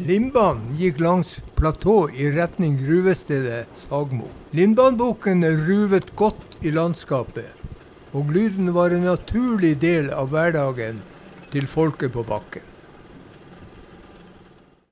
Lindbanen gikk langs platå i retning gruvestedet Sagmo. Limbanbukken ruvet godt i landskapet, og lyden var en naturlig del av hverdagen til folket på bakken.